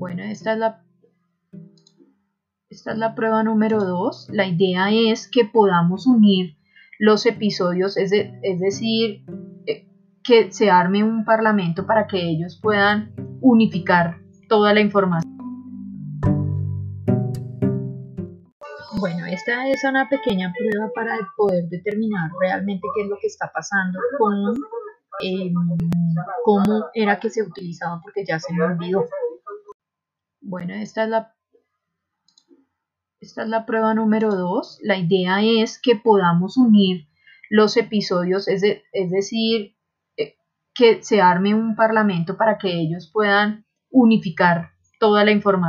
Bueno, esta es la, esta es la prueba número 2. La idea es que podamos unir los episodios, es, decir, eh, que se arme un parlamento para que ellos puedan unificar toda la información. Bueno, esta es una pequeña prueba para poder determinar realmente qué es lo que está pasando con em, cómo era que se utilizaba porque ya se me olvidó. Bueno, esta es la, esta es la prueba número 2. La idea es que podamos unir los episodios, es, es decir, eh, que se arme un parlamento para que ellos puedan unificar toda la información.